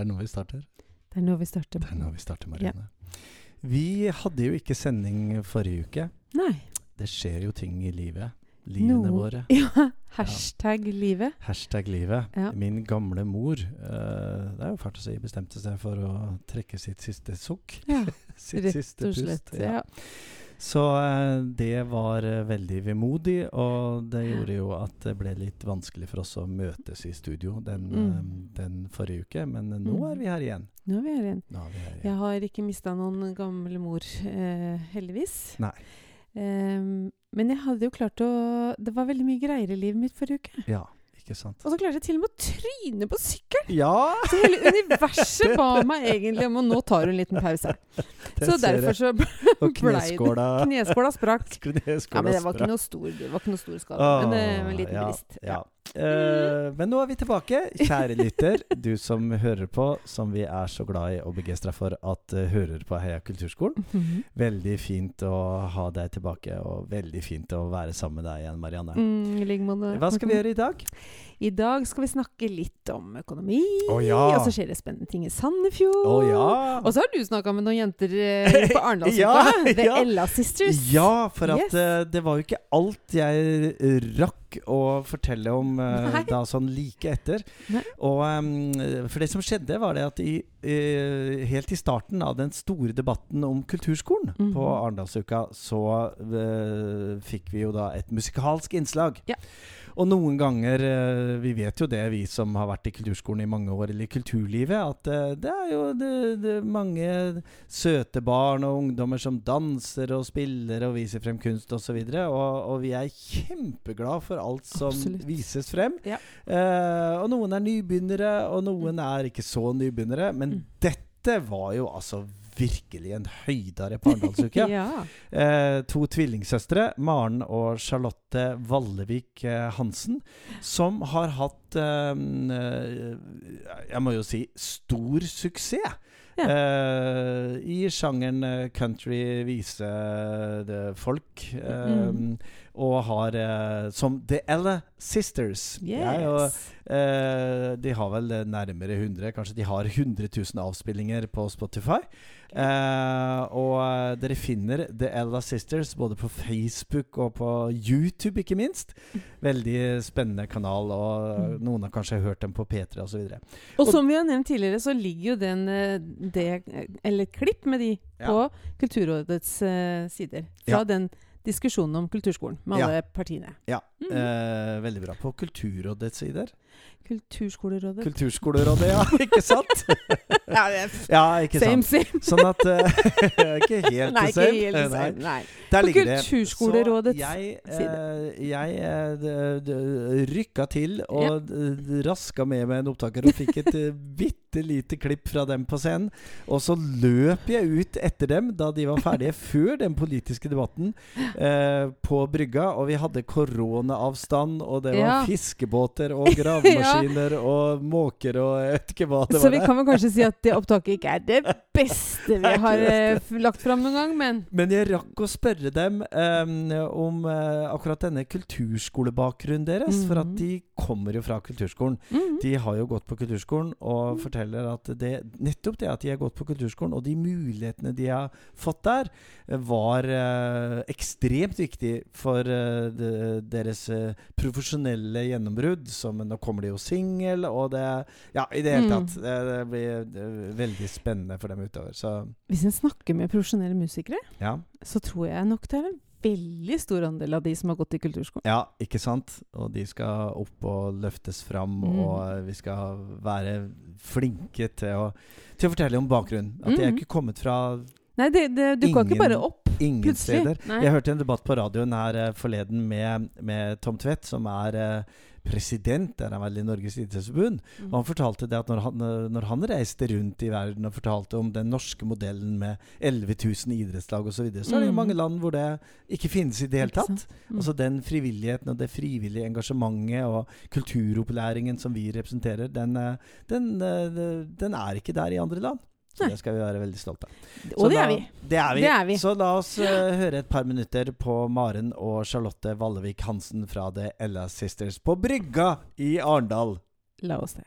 Det nå? Er nå vi starter. Det er nå vi starter. Det er nå vi starter, Marianne. Vi hadde jo ikke sending forrige uke. Nei. Det skjer jo ting i livet. Livene no. våre. Ja. Hashtag livet. Hashtag livet. Ja. Min gamle mor uh, Det er jo fælt å si bestemte seg for å trekke sitt siste sukk. Ja, Sitt rett siste pust. Ja. Så eh, det var eh, veldig vemodig, og det gjorde jo at det ble litt vanskelig for oss å møtes i studio den, Mm. eh, den forrige uke. Men eh, nå Mm. er vi her igjen. Nå er vi her igjen. Vi her igjen. Jeg har ikke mista noen gamle mor, eh, heldigvis. Nei. Um, men jeg hadde jo klart å Det var veldig mye greier i livet mitt forrige uke. Ja, ikke sant. Og så klarte jeg til og med å tryne på sykkel! Ja! Så hele universet ba meg egentlig om å nå tar du en liten pause. Det Så derfor så blei ble det kneskåla Kneskåla sprakk. Kneskåla Ja, men det var ikke noe stor, det var ikke noe stor skade. men det var en liten ja, brist. Ja. Eh, men nå er vi tilbake. Kjære lytter, du som hører på, som vi er så glad i og begeistra for at uh, hører på Heia kulturskolen. Mhm. Veldig fint å ha deg tilbake, og veldig fint å være sammen med deg igjen, Marianne. Mm, like. Hva skal vi gjøre i dag? I dag skal vi snakke litt om økonomi. oh, ja. Og så skjer det spennende ting i Sandefjord. Oh, ja! Og så har du snakka med noen jenter eh, på Arendalsuka. Ja, The. Ella Sisters. Ja, for at Yes. uh, det var jo ikke alt jeg rakk å fortelle om uh, da sånn like etter. Nei. Og um, For det som skjedde, var det at i, uh, helt i starten av den store debatten om kulturskolen Mhm. på Arendalsuka, så fikk vi jo da et musikalsk innslag. Ja. Og noen ganger eh, Vi vet jo det, vi som har vært i kulturskolen i mange år, eller i kulturlivet, at eh, det er jo det, det er mange søte barn og ungdommer som danser og spiller og viser frem kunst osv. Og, så og, og vi er kjempeglad for alt som Absolutt. vises frem. Ja. Eh, og noen er nybegynnere, og noen er ikke så nybegynnere. Men Mm. dette var jo altså virkelig en høydare på Arendalsuka. ja. Eh, to tvillingsøstre, Maren og Charlotte Vallevik eh, Hansen, som har hatt eh, eh, Jeg må jo si stor suksess. Ja. Eh, I sjangeren eh, country, vise, det, folk. eh, Mm. Og har eh, som The Ella Sisters. Yes. Ja, og, eh, de har vel eh, nærmere 100, kanskje de har 100 000 avspillinger på Spotify. Eh, og eh, dere finner The Ella Sisters både på Facebook og på YouTube, ikke minst. Veldig spennende kanal, og noen har kanskje hørt dem på P3 osv. Og som vi har nevnt tidligere, så ligger jo den eh, det, Eller klipp med de Ja. på Kulturrådets uh, sider. Fra Ja. den diskusjonen om kulturskolen med Ja. alle partiene. Ja, Mm. eh, veldig bra. På Kulturrådets sider. Kulturskolerådet. Kulturskolerådet, ja. Ikke sant? ja, det er Ja, ikke same, sant. same. Sånn at uh, Ikke helt Nei, det ikke helt Nei. same. Nei. Der ligger det. Kulturskolerådets jeg, eh, jeg d- rykka til og ja. raska med meg en opptaker og fikk et bitte lite klipp fra dem på scenen. Og så løp jeg ut etter dem da de var ferdige, før den politiske debatten, uh, på brygga. Og vi hadde koronaavstand, og det var Ja. fiskebåter og gravemaskiner og måker og jeg vet ikke hva det var. Så vi der. kan vel kanskje si at det opptaket ikke er det beste vi har eh, lagt fram noen gang, men Men jeg rakk å spørre dem um, om uh, akkurat denne kulturskolebakgrunnen deres. For at Mhm. de kommer jo fra kulturskolen. Mhm. De har jo gått på kulturskolen og forteller at det, nettopp det at de har gått på kulturskolen, og de mulighetene de har fått der, eh, var uh, ekstremt viktig for uh, de, deres profesjonelle gjennombrudd. Som nå kommer de jo singel, og det Ja, i det hele Mm. tatt. Det, det blir veldig spennende for dem utover. Så Hvis en snakker med profesjonelle musikere, ja. så tror jeg nok det er en veldig stor andel av de som har gått i kulturskolen. Ja, ikke sant? Og de skal opp og løftes fram, Mm. og vi skal være flinke til å, til å fortelle om bakgrunnen. At de er Mm. ikke kommet fra Nei, det, det dukka ikke bare opp ingen plutselig. steder. Nei. Jeg hørte en debatt på radioen her uh, forleden med, med Tom Tvedt, som er uh, president er han vel i Norges idrettsforbund. Mm. Og han fortalte det at når han, eh, når han reiste rundt i verden og fortalte om den norske modellen med 11 000 idrettslag osv., så, videre, så er det jo Mm. mange land hvor det ikke finnes i det hele tatt. Mm. Altså den frivilligheten og det frivillige engasjementet og kulturopplæringen som vi representerer, den, eh, den, eh, den er ikke der i andre land. Det skal vi være veldig stolte av. Og det da, er vi. Det er vi. Det er vi. Så la oss uh, høre et par minutter på Maren og Charlotte Vallevik Hansen fra The Ella Sisters på Brygga i Arendal. La oss det.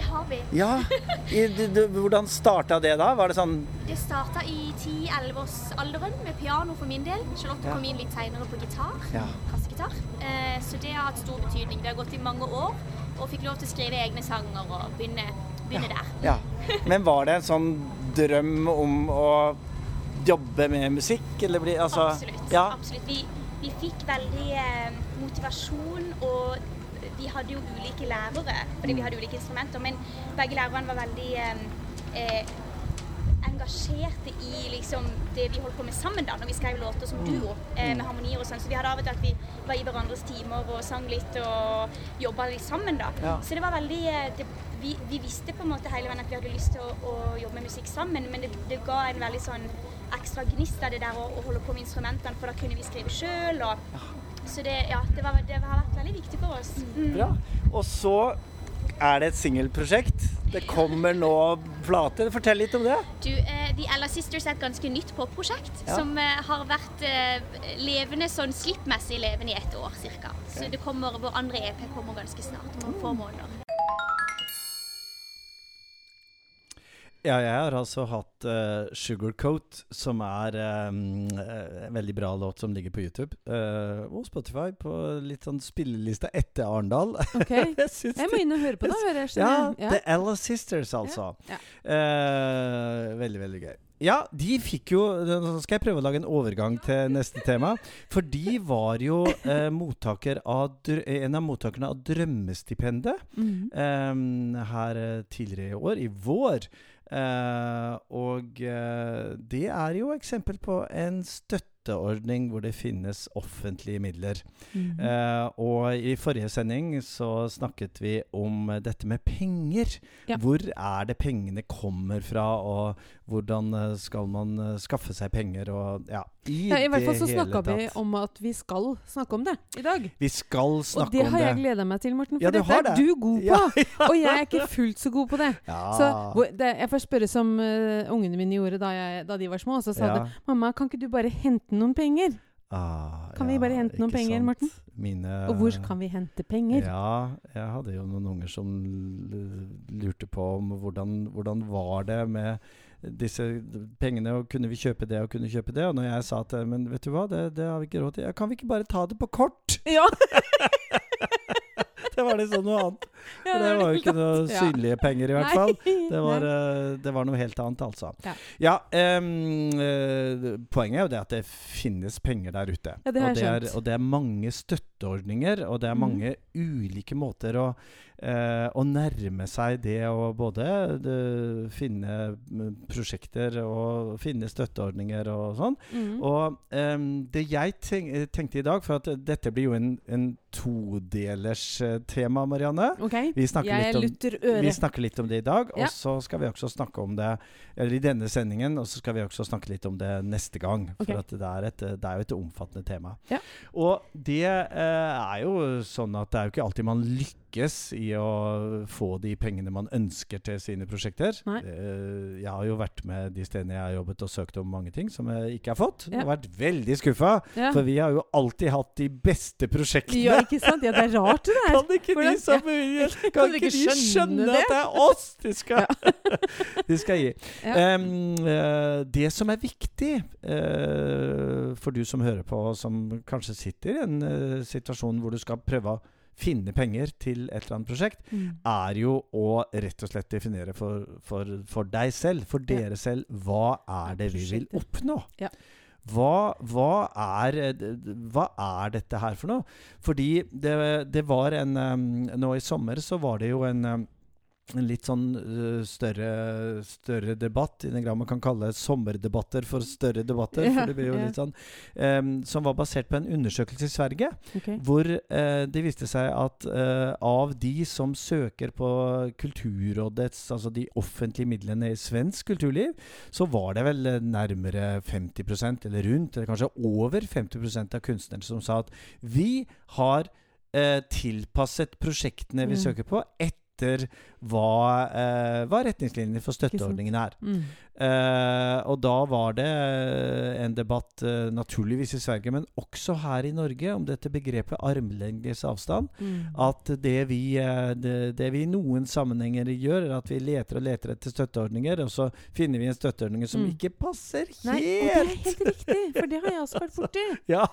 Det har vi. Ja. I, du, du, hvordan starta det da? Var det sånn Det starta i 10-11-årsalderen med piano for min del. Charlotte Ja. kom inn litt seinere på gitar. Ja. Kassegitar. Eh, så det har hatt stor betydning. Det har gått i mange år, og fikk lov til å skrive egne sanger og begynne, begynne der. Ja. Men var det en sånn drøm om å jobbe med musikk, eller bli Altså Absolutt. Ja. Absolutt. Vi, vi fikk veldig eh, motivasjon, og hadde jo ulike lærere, fordi Mm. vi hadde ulike instrumenter, men begge lærerne var veldig eh, eh, engasjerte i liksom, det vi holdt på med sammen da, når vi skrev låter som Mm. duo, eh, med harmonier og sånn. Så vi hadde av og til at vi var i hverandres timer og sang litt og jobba litt sammen da. Ja. Så det var veldig eh, det, vi, vi visste på en måte hele veien at vi hadde lyst til å, å jobbe med musikk sammen, men det, det ga en veldig sånn ekstra gnist av det der å, å holde på med instrumentene, for da kunne vi skrive sjøl. Så det, ja, det, var, det har vært veldig viktig for oss. Mm. Bra. Og så er det et singelprosjekt. Det kommer nå plate. Fortell litt om det. Du, eh, The Ella Sisters er et ganske nytt popprosjekt Ja. som eh, har vært eh, levende sånn slippmessig levende i ett år ca. Så det kommer, vår andre EP kommer ganske snart, om få måneder. Ja, jeg har altså hatt uh, Sugarcoat, som er um, en veldig bra låt som ligger på YouTube. Uh, og Spotify på litt sånn spillelista etter Arendal. Ok. jeg Jeg må inn og høre på det. Hører jeg, Ja, ja. The Ella Sisters, altså. Ja, Eh, veldig, veldig gøy. Ja, de fikk jo Nå skal jeg prøve å lage en overgang til neste tema. For de var jo eh, mottaker av en av mottakerne av Drømmestipendet Mhm. eh, her tidligere i år, i vår. Eh, og eh, det er jo eksempel på en støtteordning hvor det finnes offentlige midler. Mhm. Eh, og i forrige sending så snakket vi om dette med penger. Ja. Hvor er det pengene kommer fra, og hvordan eh, skal man eh, skaffe seg penger, og ja I, ja, I hvert fall så snakka vi om at vi skal snakke om det i dag. Vi skal snakke om det Og det har jeg gleda meg til, Morten. For Ja, du dette er det. du god på. Ja, Og jeg er ikke fullt så god på det. Så det, Jeg får spørre som uh, ungene mine gjorde da, jeg, da de var små. Så sa de 'Mamma, kan ikke du bare hente noen penger?' Ah, Kan vi bare hente noen penger, sant. Morten? Mine, Og hvor kan vi hente penger? Ja, jeg hadde jo noen unger som lurte på om hvordan, hvordan var det med disse pengene, og kunne vi kjøpe det og kunne kjøpe det? Og når jeg sa at men vet du hva, det, det har vi ikke råd til. Ja, kan vi ikke bare ta det på kort? Ja, Det var liksom noe annet. ja, det var jo ikke noe Ja. synlige penger, i hvert fall. Det var, eh, det var noe helt annet, altså. Ja. Eh, poenget er jo det at det finnes penger der ute. Ja, det har og, jeg det er, skjønt. og det er mange støtteordninger, og det er Mhm. mange ulike måter å, eh, å nærme seg det å både de, finne mm, prosjekter og finne støtteordninger og sånn. Mm. Og eh, det jeg tenk, tenkte i dag, for at dette blir jo en, en todelers eh, tema, Marianne. Okay. Vi snakker, om, vi snakker litt om det i dag, Ja. og så skal vi også snakke om det Eller i denne sendingen, og så skal vi også snakke litt om det neste gang. For at det er, et, det er jo et omfattende tema. Ja. Og det eh, er jo sånn at det er jo ikke alltid man lykkes i å få de pengene man ønsker til sine prosjekter. Nei. Eh, jeg har jo vært med de stedene jeg har jobbet og søkt om mange ting som jeg ikke har fått. Ja. Jeg har vært veldig skuffa, Ja. for vi har jo alltid hatt de beste prosjektene. ja, ikke sant? Ja, det er rart det der. Kan ikke Hvordan- de som Kan, Kan ikke de skjønne det? at det er oss de skal, de skal gi? Eh, det som er viktig uh, for du som hører på, som kanskje sitter i en uh, situasjon hvor du skal prøve å finne penger til et eller annet prosjekt, Mm. er jo å rett og slett definere for, for, for deg selv, for Ja. dere selv, hva er det vi vil oppnå? Ja. Hva, hva, er, eh, hva er dette her for noe? Fordi det, det var en Nå i sommer så var det jo en en litt sånn eh, større, større debatt, i den grad man kan kalle sommerdebatter for større debatter. yeah, for det blir jo yeah. litt sånn um, Som var basert på en undersøkelse i Sverige. okay. Hvor uh, det viste seg at uh, av de som søker på Kulturrådets, altså de offentlige midlene i svensk kulturliv, så var det vel nærmere 50% eller rundt, eller kanskje over 50% av kunstnerne som sa at vi har uh, tilpasset prosjektene vi Mm. søker på, etter hva, eh, hva retningslinjene for støtteordningen er. Mm. Eh, og da var det eh, en debatt, eh, naturligvis i Sverige, men også her i Norge, om dette begrepet armlengdes avstand. Mm. At det vi, eh, det, det vi i noen sammenhenger gjør, er at vi leter og leter etter støtteordninger, og så finner vi en støtteordning som Mm. ikke passer helt! Nei, og det er helt! riktig, for det har jeg også vært borti. Ja.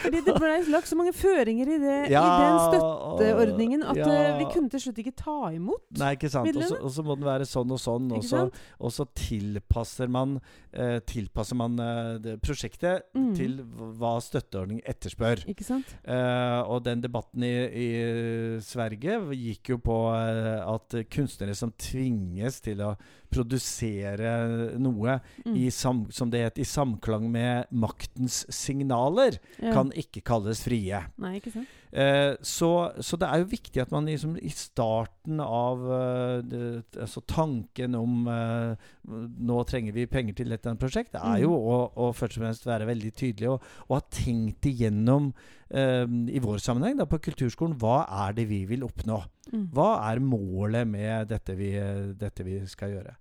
Fordi det ble lagt så mange føringer i, det, Ja, i den støtteordningen at ja. eh, vi kunne til slutt ikke ta imot. Nei, ikke sant. Og så- må den være sånn og sånn. Og så, tilpasser man, eh, tilpasser man eh, det prosjektet Mm. til hva støtteordning etterspør. Ikke sant? Eh, og den debatten i, i Sverige gikk jo på eh, at kunstnere som tvinges til å produsere noe Mm. i sam, som det het, i samklang med maktens signaler, Ja. kan ikke kalles frie. Nei, ikke sant? Eh, så, så det er jo viktig at man liksom i starten av uh, det, altså tanken om uh, Nå trenger vi penger til dette eller annet prosjekt, det er jo Mm. å, å først og fremst være veldig tydelig og, og ha tenkt igjennom i vår sammenheng da, på kulturskolen hva er det vi vil oppnå? Mm. Hva er målet med dette vi, dette vi skal gjøre?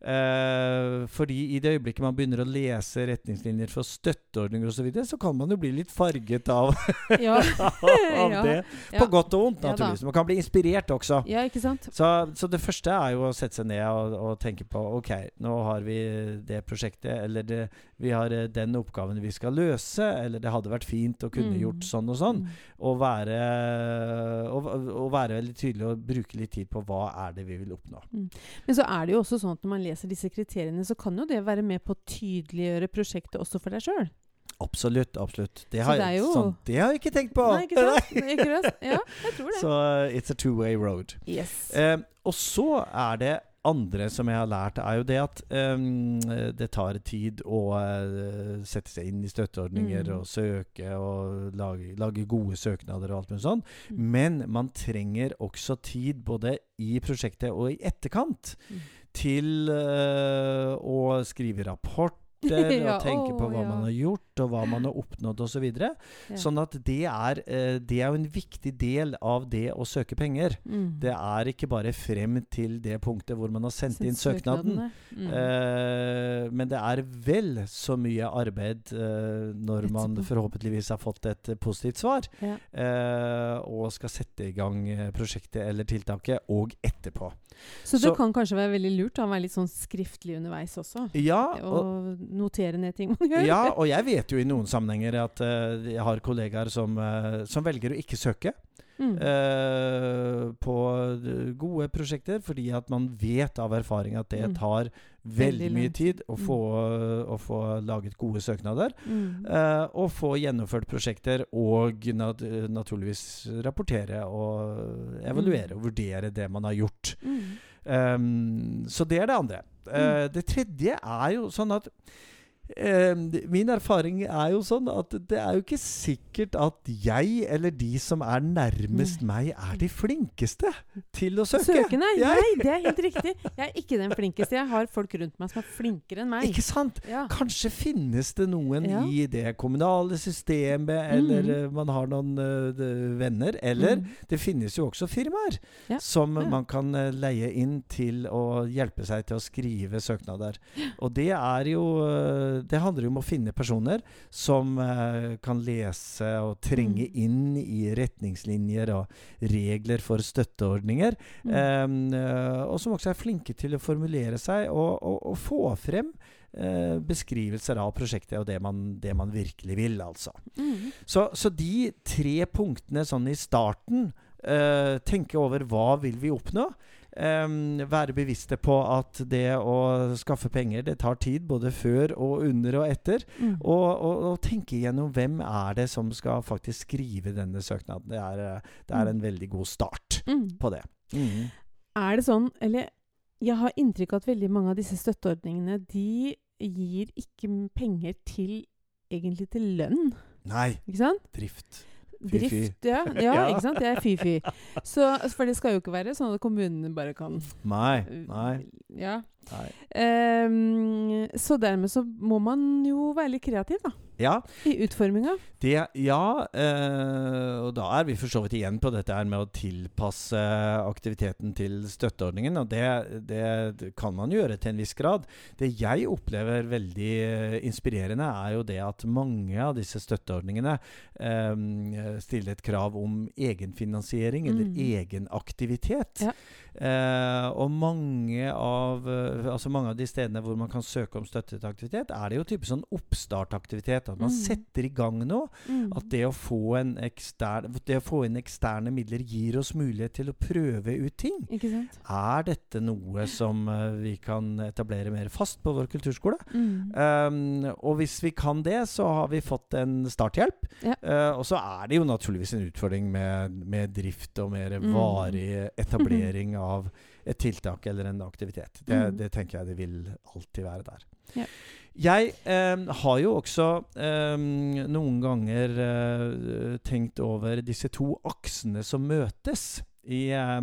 Eh, fordi i det øyeblikket man begynner å lese retningslinjer for støtteordninger osv., så, videre, så kan man jo bli litt farget av, Ja. av Ja. det. På godt og vondt, naturligvis. Man kan bli inspirert også. ja, ikke sant? Så, så det første er jo å sette seg ned og, og tenke på OK, nå har vi det prosjektet, eller det, vi har eh, den oppgaven vi skal løse, eller det hadde vært fint å kunne Mm. gjort sånn og sånn. Mm. Og være, og, og være veldig tydelig og bruke litt tid på hva er det vi vil oppnå. Men så er det jo også sånn at når man leser disse kriteriene, så kan jo det være med på å tydeliggjøre prosjektet også for deg sjøl. Absolutt. absolutt. Det har, det jo- sånn, det har jeg ikke tenkt på! Nei, ikke sant? Ikke sant? Ja, jeg tror det. Så uh, it's a two-way road. Yes. Eh, og så er det andre som jeg har lært, er jo det at um, det tar tid å uh, sette seg inn i støtteordninger Mm. og søke og lage, lage gode søknader og alt mulig sånn. Mm. Men man trenger også tid både i prosjektet og i etterkant Mm. Til eh, å skrive rapporter Ja, og tenke på hva ja. man har gjort og hva man har oppnådd osv. Ja. Sånn at det er, eh, det er jo en viktig del av det å søke penger. Mm. Det er ikke bare frem til det punktet hvor man har sendt Sendt inn søknaden. Mm. Eh, men det er vel så mye arbeid eh, når man forhåpentligvis har fått et eh, positivt svar, Ja. eh, og skal sette i gang eh, prosjektet eller tiltaket, og etterpå. Så det så- kan kanskje være veldig lurt å være litt sånn skriftlig underveis også. Ja, og, Og notere ned ting man gjør. ja, og jeg vet jo i noen sammenhenger at uh, jeg har kollegaer som, uh, som velger å ikke søke. Mm. Uh, på gode prosjekter, fordi at man vet av erfaring at det Mm. tar Veldig veldig mye tid å Mm. få, å få laget gode søknader. Mm. Uh, og få gjennomført prosjekter og nat naturligvis rapportere og evaluere Mm. og vurdere det man har gjort. Um, så det er det andre. Uh, det tredje er jo sånn at eh, min erfaring er jo sånn at det er jo ikke sikkert at jeg eller de som er nærmest meg, er de flinkeste til å søke. Søkende? Jeg- Nei, det er helt riktig. Jeg er ikke den flinkeste. Jeg har folk rundt meg som er flinkere enn meg. Ikke sant? Ja. Kanskje finnes det noen Ja. i det kommunale systemet, eller Mhm. eh, man har noen uh, venner, eller Mm. det finnes jo også firmaer Ja. som man kan uh, leie inn til å hjelpe seg til å skrive søknader. Og det er jo eh, Det handler jo om å finne personer som eh, kan lese og trenge Mm. inn i retningslinjer og regler for støtteordninger. Mm. Em, eh, og som også er flinke til å formulere seg og, og, og få frem eh, beskrivelser av prosjektet og det man, det man virkelig vil, altså. Mm. Så, så de tre punktene sånn i starten eh, Tenke over hva vil vi oppnå. Em, være bevisste på at det å skaffe penger, det tar tid både før og under og etter. Mm. Og, og, og tenke gjennom hvem er det som skal faktisk skrive denne søknaden. Det er, eh, det er en veldig god start Mm. på det. Mm. Er det sånn, eller jeg har inntrykk av at veldig mange av disse støtteordningene, de gir ikke penger til egentlig til lønn, Nei, sant? Drift. Ja, ja, Ja. ikke sant? Det er fy-fy. For det skal jo ikke være sånn at kommunene bare kan Nei, uh, nei. Ja. Ehm, så dermed så må man jo være litt kreativ, da. Ja, I utforminga. ja eh, og da er vi for så vidt igjen på dette her med å tilpasse aktiviteten til støtteordningen. Og det, det kan man gjøre til en viss grad. Det jeg opplever veldig inspirerende, er jo det at mange av disse støtteordningene eh, stiller et krav om egenfinansiering eller Mm. egenaktivitet. Ja. Uh, og mange av, altså mange av de stedene hvor man kan søke om støtte til aktivitet, er det jo type sånn oppstartaktivitet. At man Mm. setter i gang noe. Mm. At det å, få en ekstern, det å få inn eksterne midler gir oss mulighet til å prøve ut ting. Er dette noe som uh, vi kan etablere mer fast på vår kulturskole? Mm. Um, og hvis vi kan det, så har vi fått en starthjelp. Ja. Uh, og så er det jo naturligvis en utfordring med, med drift og mer Mm. varig etablering av et tiltak eller en aktivitet. Det, Mm. det tenker jeg det vil alltid være der. Ja. Jeg eh, har jo også eh, noen ganger eh, tenkt over disse to aksene som møtes i, eh,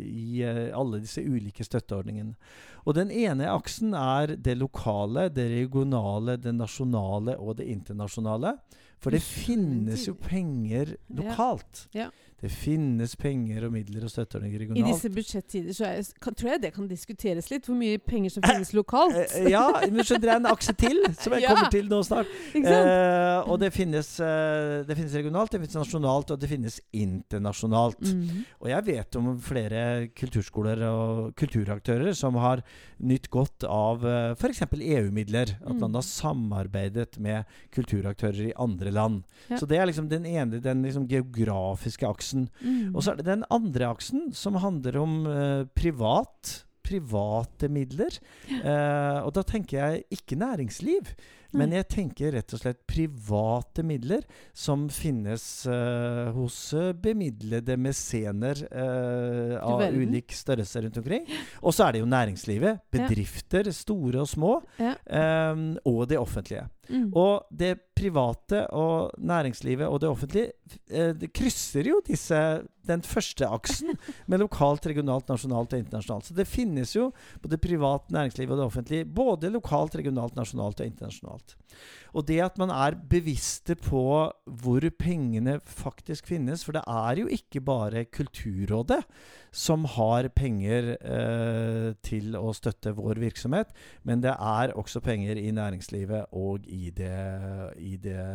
i eh, alle disse ulike støtteordningene. Og den ene aksen er det lokale, det regionale, det nasjonale og det internasjonale. For det finnes jo penger lokalt. Ja. Det finnes penger og midler og støtteordninger I disse budsjettider så er, kan, tror jeg det kan diskuteres litt, hvor mye penger som finnes lokalt. Eh, ja, men skjønner jeg en akse til, som jeg Ja. kommer til nå snart. Eh, og det finnes, eh, det finnes regionalt, det finnes nasjonalt, og det finnes internasjonalt. Mhm. Og jeg vet om flere kulturskoler og kulturaktører som har nytt godt av f.eks. EU-midler. At Mm. man har samarbeidet med kulturaktører i andre land. Ja. Så det er liksom den ene, den liksom geografiske aksen. Mm. Og så er det den andre aksen, som handler om eh, privat. Private midler. Eh, og da tenker jeg ikke næringsliv, men jeg tenker rett og slett private midler som finnes uh, hos eh, bemidlede mesener uh, av verden. ulik størrelse rundt omkring. Og så er det jo næringslivet. Bedrifter, store og små. Ja. Um, og det offentlige. Mm. Og det private og næringslivet og det offentlige eh, det krysser jo disse, den første aksen med lokalt, regionalt, nasjonalt og internasjonalt. Så det finnes jo både privat næringsliv og det offentlige både lokalt, regionalt, nasjonalt og internasjonalt. Og det at man er bevisste på hvor pengene faktisk finnes, for det er jo ikke bare Kulturrådet som har penger eh, til å støtte vår virksomhet, men det er også penger i næringslivet og i det, i det,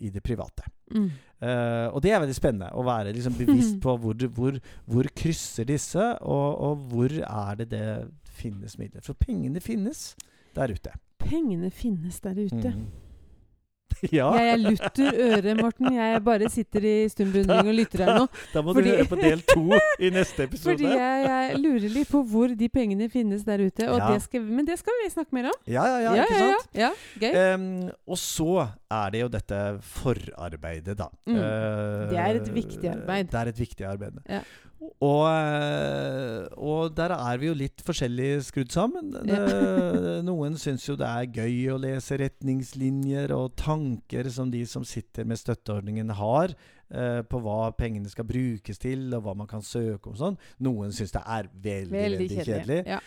i det private. Mm. Uh, og det er veldig spennende å være liksom bevisst på hvor, hvor, hvor krysser disse, og, og hvor er det det finnes midler. For pengene finnes der ute. Pengene finnes der ute. Mm. ja, Jeg er lutter øre, Morten. Jeg bare sitter i stum beundring og lytter her nå. da må fordi- du høre på del to i neste episode. Fordi jeg, jeg lurer litt på hvor de pengene finnes der ute. Og Ja. det skal, men det skal vi snakke mer om. Ja, ja, ja, ikke sant? Ja, Gøy. Em, og så er det jo dette forarbeidet, da. Mm. Uh, Det er et viktig arbeid. Det er et viktig arbeid. Og, eh, og der er vi jo litt forskjellig skrudd sammen. Noen syns jo det er gøy å lese retningslinjer og tanker som de som sitter med støtteordningen har. eh, på hva pengene skal brukes til, og hva man kan søke om sånn. Noen syns det er veldig, veldig, kjedelig. Ja.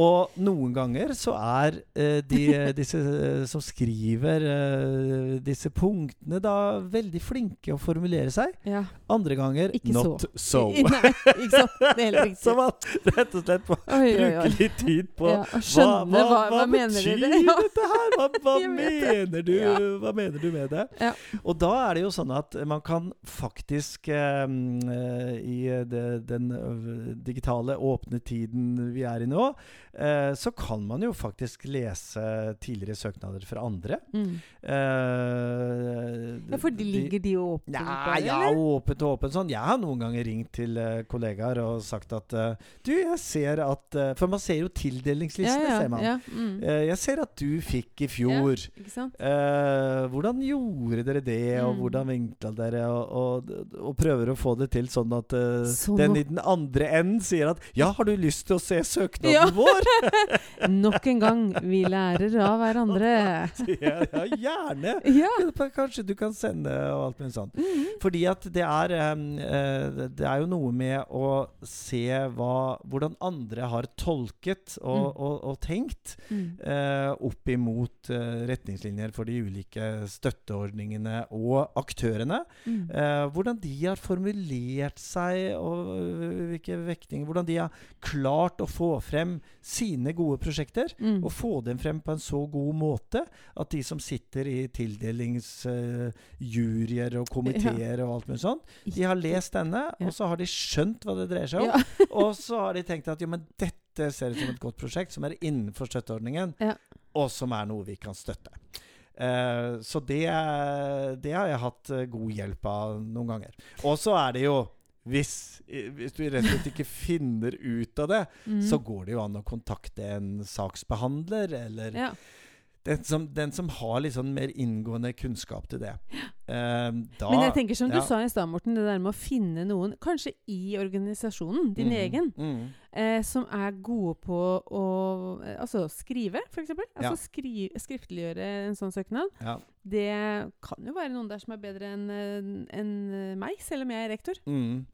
Og noen ganger så er eh, de, disse eh, som skriver eh, disse punktene, da veldig flinke å formulere seg. ja. Andre ganger Ikke not så. so. Nei, ikke sant. Det er helt riktig. Så man rett og slett bruke litt tid på Ja, skjønne hva, hva, mener betyr det? Ja. dette her? Hva, hva, mener du, hva mener du med det? Ja. Og da er det jo sånn at man kan faktisk eh, eh, I det, den digitale, åpne tiden vi er i nå, eh, så kan man jo faktisk lese tidligere søknader fra andre. Mm. Eh, Ja, for de ligger de åpne? Nja, bare, ja, åpent og åpent sånn. Jeg har noen ganger ringt til eh, kollegaer og sagt at eh, Du, jeg ser at eh, For man ser jo tildelingslistene, ja, ja, ser man. Ja, mm. Eh, jeg ser at du fikk i fjor. Hvordan gjorde dere det, og Mm. hvordan vinkla dere, og, og, og prøver å få det til sånn at eh, Så den i den andre enden sier at 'Ja, har du lyst til å se søknaden Ja. Vår?' Nok en gang, vi lærer av hverandre. ja, ja, gjerne. Ja. Kanskje du kan sende og alt mulig sånt. Mm -hmm. Fordi at det er um, Det er jo noe med å se hva, hvordan andre har tolket og, Mm. og, og tenkt Mm. uh, opp imot uh, retningslinjer for de ulike støtteordningene og aktørene. Eh, hvordan de har formulert seg, og hvilke vektninger Hvordan de har klart å få frem sine gode prosjekter. Mm. Og få dem frem på en så god måte at de som sitter i tildelingsjuryer og komiteer og alt mulig sånt, de har lest denne, Ja. og så har de skjønt hva det dreier seg om. Ja. og så har de tenkt at jo, men dette ser ut som et godt prosjekt som er innenfor støtteordningen, Ja. og som er noe vi kan støtte. Uh, så det, det har jeg hatt eh, god hjelp av noen ganger. Og så er det jo hvis, i- hvis du rett og slett ikke finner ut av det, Mm. så går det jo an å kontakte en saksbehandler, eller ja. den, som, den som har litt sånn mer inngående kunnskap til det. Eh, da, Men jeg tenker som du sa i stad, Morten, det der med å finne noen, kanskje i organisasjonen, din Mm, egen, mm. eh, som er gode på å eh, altså skrive, f.eks. Ja. Altså skri, skriftliggjøre en sånn søknad. Ja. Det kan jo være noen der som er bedre enn en meg, selv om jeg er rektor. Mm.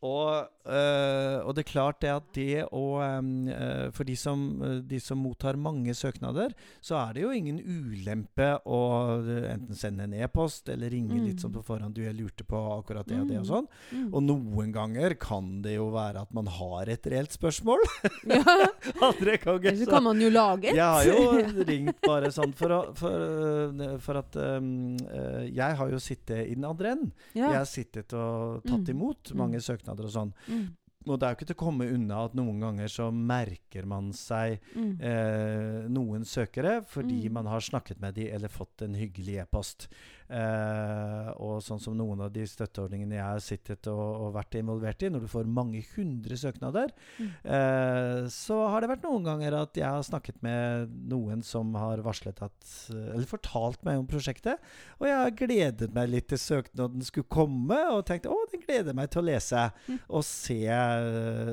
Og, øh, og det er klart det at det å øh, For de som, de som mottar mange søknader, så er det jo ingen ulempe å øh, enten sende en e-post eller ringe Mm. litt sånn på forhånd. Du, jeg lurte på akkurat det og det og Mm. sånn. Mm. Og noen ganger kan det jo være at man har et reelt spørsmål. ja, Andre ganger så kan man jo lage et. jeg har jo ringt bare sånn for, å, for, for at øh, Jeg har jo sittet i den andre enden. ja. Jeg har sittet og tatt Mm. imot Mm. mange søknader og sånn. Mm. Og det er jo ikke til å komme unna at noen ganger så merker man seg Mm. eh, noen søkere fordi Mm. man har snakket med de eller fått en hyggelig e-post. Eh, og sånn som noen av de støtteordningene jeg har sittet og, og vært involvert i, når du får mange hundre søknader, Mm. eh, så har det vært noen ganger at jeg har snakket med noen som har varslet at Eller fortalt meg om prosjektet. Og jeg har gledet meg litt til søknaden skulle komme, og tenkte å, den gleder meg til å lese. Mm. Og se,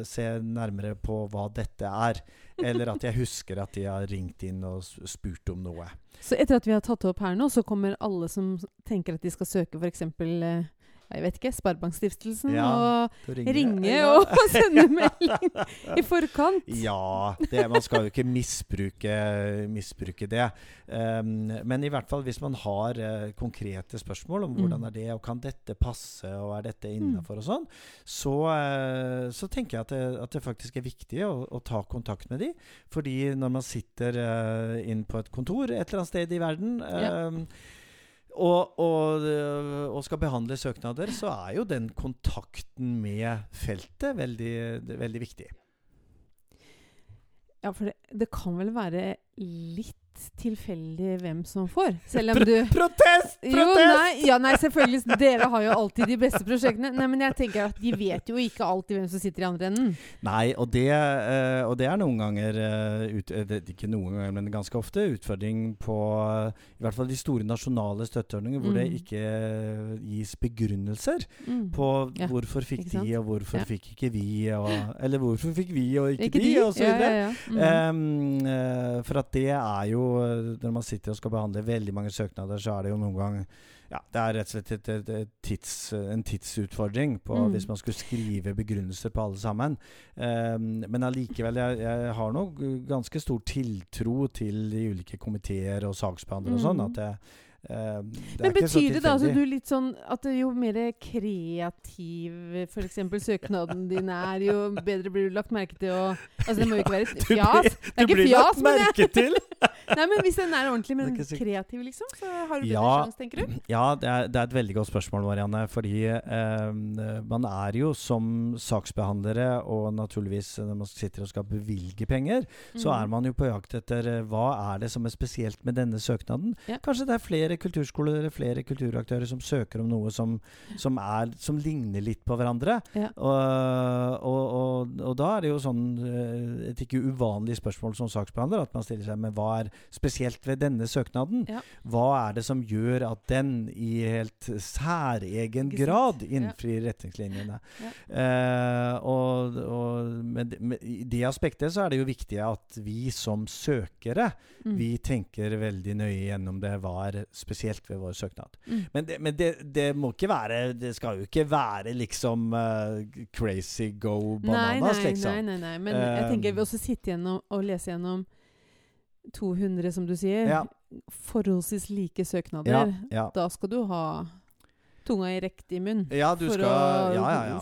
se nærmere på hva dette er. Eller at jeg husker at de har ringt inn og spurt om noe. Så etter at vi har tatt det opp her nå, så kommer alle som tenker at de skal søke f.eks. Jeg vet ikke, Sparebankstiftelsen, Ja, og ringe Ja. og sende melding i forkant. Ja, det, man skal jo ikke misbruke, misbruke det. Um, men i hvert fall hvis man har uh, konkrete spørsmål om Mm. hvordan er det, og kan dette passe, og er dette innafor og sånn, så, uh, så tenker jeg at det, at det faktisk er viktig å, å ta kontakt med de. Fordi når man sitter uh, inn på et kontor et eller annet sted i verden Ja. Og, og, øh, og skal behandle søknader, så er jo den kontakten med feltet veldig, veldig viktig. Ja, for det, det kan vel være litt tilfeldig hvem som får, selv om du Protest! Jo, nei, ja, nei, selvfølgelig. Dere har jo alltid de beste prosjektene. Nei, Men jeg tenker at de vet jo ikke alltid hvem som sitter i andre enden. Nei, og det, eh, og det er noen ganger eh, ut, eh, Ikke noen ganger, men ganske ofte utfordring på i hvert fall de store nasjonale støtteordninger hvor det Mm. ikke eh, gis begrunnelser Mm. på Ja, hvorfor fikk de, og hvorfor Ja. fikk ikke vi, og, eller hvorfor fikk vi og ikke, Ikke de, de? og så videre. ja. Mm. um, for at det er jo eh, Når man sitter og skal behandle veldig mange søknader, så er det jo noen gang ja, Det er rett og slett et, et, et tids, en tidsutfordring på Mm. hvis man skulle skrive begrunnelser på alle sammen. Um, men allikevel, jeg, jeg har nok ganske stor tiltro til de ulike komiteer og saksbehandlere og sånn. Mm. At jeg Uh, Men betyr det da altså du litt sånn at jo mer kreativ f.eks. søknaden din er, jo bedre blir du lagt merke til og Altså det må jo ikke være et Du blir- fjas. Det er Du ikke blir lagt merke til! Nei, men hvis den er ordentlig, men er kreativ, liksom, så har du bedre Ja. sjanse, tenker du? Ja, det er, det er et veldig godt spørsmål, Marianne. Fordi eh, man er jo som saksbehandlere, og naturligvis når man sitter og skal bevilge penger, så Mm. er man jo på jakt etter eh, hva er det som er spesielt med denne søknaden. Ja. Kanskje det er flere kulturskoler eller flere kulturaktører som søker om noe som, som, er, som ligner litt på hverandre. Ja. Og, og, og, og da er det jo sånn eh, et ikke uvanlig spørsmål som saksbehandler, at man stiller seg med hva er, spesielt ved denne søknaden. Ja. Hva er det som gjør at den i helt særegen grad innfrir Ja. retningslinjene? Ja. Eh, og og med, med, I det aspektet så er det jo viktig at vi som søkere Mm. vi tenker veldig nøye gjennom det. Hva er spesielt ved vår søknad? Mm. Men, det, men det, det må ikke være Det skal jo ikke være liksom uh, crazy go bananas, nei, liksom. nei, nei, nei. Men jeg Um, tenker vi også sitter gjennom og leser gjennom 200, som du sier, Ja. forholdsvis like søknader. Ja. Da skal du ha tunga i riktig munn. ja, du for skal å Ja, ja, ja.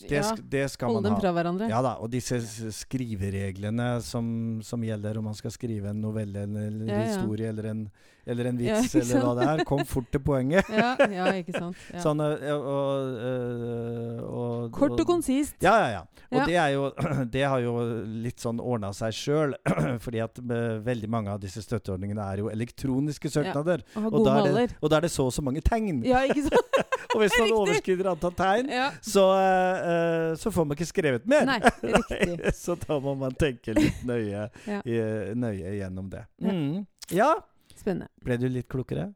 Det, ja, det skal holde dem fra hverandre. Ja da, og disse skrivereglene som, som gjelder om man skal skrive en novelle eller en Ja, ja. historie eller en, eller en vits eller hva det er, kom fort til poenget. Ja, ja, ikke sant. Sånn, og, og, øh, og, Kort og konsist. Ja, ja, ja. Og det er jo Det har jo litt sånn ordna seg sjøl, fordi at eh, veldig mange av disse støtteordningene er jo elektroniske søknader. Og Og da, er det, og da er det så og så mange tegn. Ja, ikke sant? Og hvis man overskrider antall tegn, så, eh, eh, så får man ikke skrevet mer. Nei, riktig. så da må man tenke litt nøye, Ja. i, nøye gjennom det. Mm. ja. Spennende. Ble du litt klokere?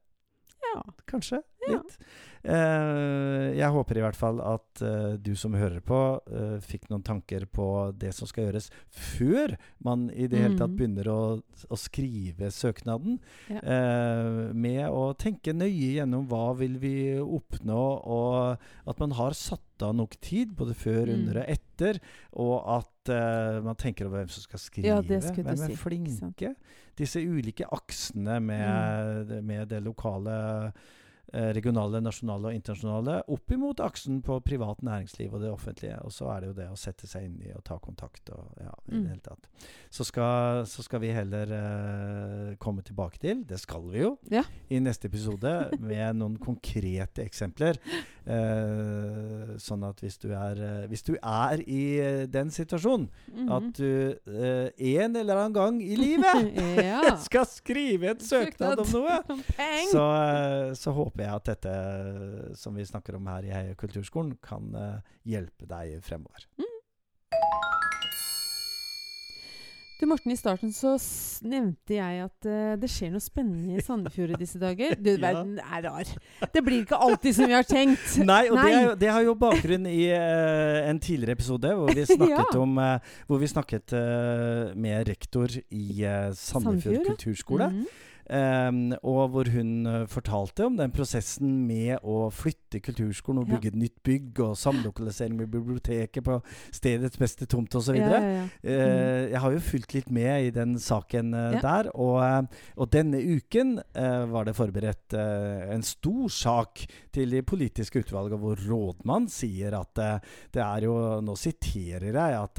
Ja. Kanskje? Litt. Uh, jeg håper i hvert fall at uh, du som hører på, uh, fikk noen tanker på det som skal gjøres før man i det hele tatt Mhm. begynner å, å skrive søknaden. Ja. Med å tenke nøye gjennom hva vil vi oppnå, og at man har satt av nok tid, både før, Mm. under og etter. Og at man tenker over hvem som skal skrive. Ja, hvem er si, flinke? Disse ulike aksene med, Mm. med det lokale regionale, nasjonale og internasjonale opp imot aksen på privat næringsliv og det offentlige. Og så er det jo det å sette seg inn i og ta kontakt og ja, i Mm. det hele tatt. Så skal, så skal vi heller eh, komme tilbake til, det skal vi jo, Ja. i neste episode med noen konkrete eksempler. Eh, sånn at hvis du er, eh, hvis du er i eh, den situasjonen Mhm. at du eh, en eller annen gang i livet ja. skal skrive en søknad om noe, så, eh, så håper jeg at dette som vi snakker om her i Heia kulturskolen, kan eh, hjelpe deg fremover. Du Morten, i starten så nevnte jeg at uh, det skjer noe spennende i Sandefjord i disse dager. Du, verden er rar. Det blir ikke alltid som vi har tenkt. Nei, og Det, er, det har jo bakgrunn i uh, en tidligere episode hvor vi snakket, Ja. om, uh, hvor vi snakket med rektor i Sandefjord Sandefjord, ja. kulturskole. Mhm. Um, og hvor hun eh, fortalte om den prosessen med å flytte kulturskolen og Ja. bygge et nytt bygg, og samlokalisering med biblioteket på stedets beste tomt osv. Ja, ja, ja. Eh, jeg har jo fulgt litt med i den saken Ja. der. Og, og denne uken eh, var det forberedt en stor sak til de politiske utvalgene, hvor rådmann sier at det er jo Nå siterer jeg at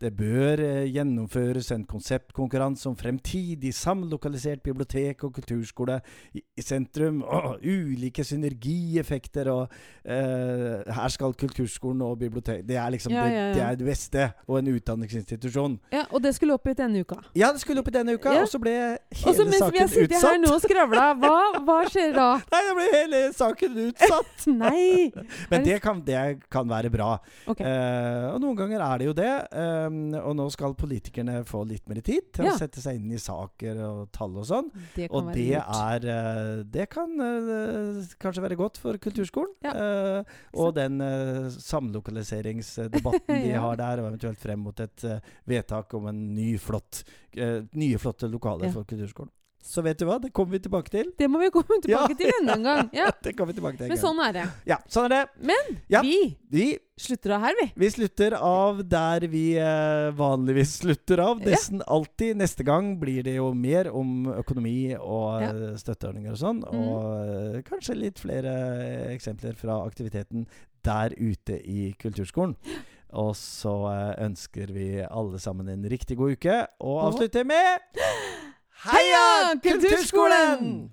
det bør gjennomføres en konseptkonkurranse om fremtidig samlokalisert bibliotek og kulturskole i, sentrum. Og ulike synergieffekter. Og uh, her skal kulturskolen og bibliotek Det er liksom Ja, ja, ja. det er det beste. Og en utdanningsinstitusjon. ja, Og det skulle opp i denne uka. Ja, det skulle opp i denne uka, og så ble Og så hele mens vi har saken sittet her utsatt. nå og skravla, hva, hva skjer da? Nei, det ble hele saken utsatt! Nei! Men det kan, det kan være bra. Okay. Uh, og noen ganger er det jo det. Um, og nå skal politikerne få litt mer tid til Ja. å sette seg inn i saker og tall og sånn. Det Og det er eh, Det kan eh, kanskje være godt for kulturskolen. Ja. Eh, og den samlokaliseringsdebatten de har der, og eventuelt frem mot et vedtak om en ny flott, nye flotte lokaler for kulturskolen. Så vet du hva, det kommer vi tilbake til. Det må vi komme tilbake Ja. til enda en gang. Ja. Det kommer vi tilbake til en Men sånn er det. Ja, sånn er det. Men Ja. vi Vi, slutter av her, vi. vi slutter av der vi eh, vanligvis slutter av. Nesten alltid. Neste gang blir det jo mer om økonomi og eh, støtteordninger og sånn. Mm. Og eh, kanskje litt flere eh, eksempler fra aktiviteten der ute i kulturskolen. Og så ønsker vi alle sammen en riktig god uke, Og- avslutter med Heia Kulturskolen!